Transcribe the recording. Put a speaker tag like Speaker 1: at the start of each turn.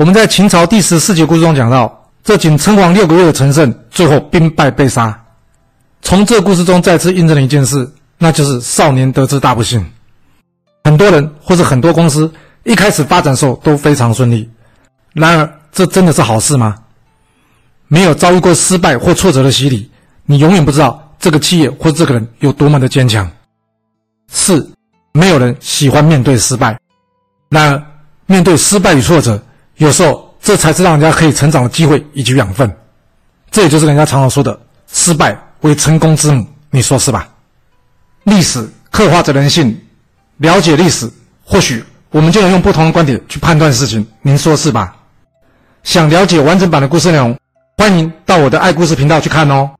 Speaker 1: 我们在秦朝第十四节故事中讲到，这仅称王六个月的陈胜，最后兵败被杀。从这故事中再次印证了一件事，那就是少年得志大不幸。很多人或是很多公司一开始发展时候都非常顺利，然而这真的是好事吗？没有遭遇过失败或挫折的洗礼，你永远不知道这个企业或这个人有多么的坚强。四，没有人喜欢面对失败，然而面对失败与挫折，有时候这才是让人家可以成长的机会以及养分。这也就是人家常常说的“失败为成功之母”，你说是吧？历史刻画着人性。了解历史，或许我们就能用不同的观点去判断事情。您说是吧？想了解完整版的故事内容，欢迎到我的爱故事频道去看哦。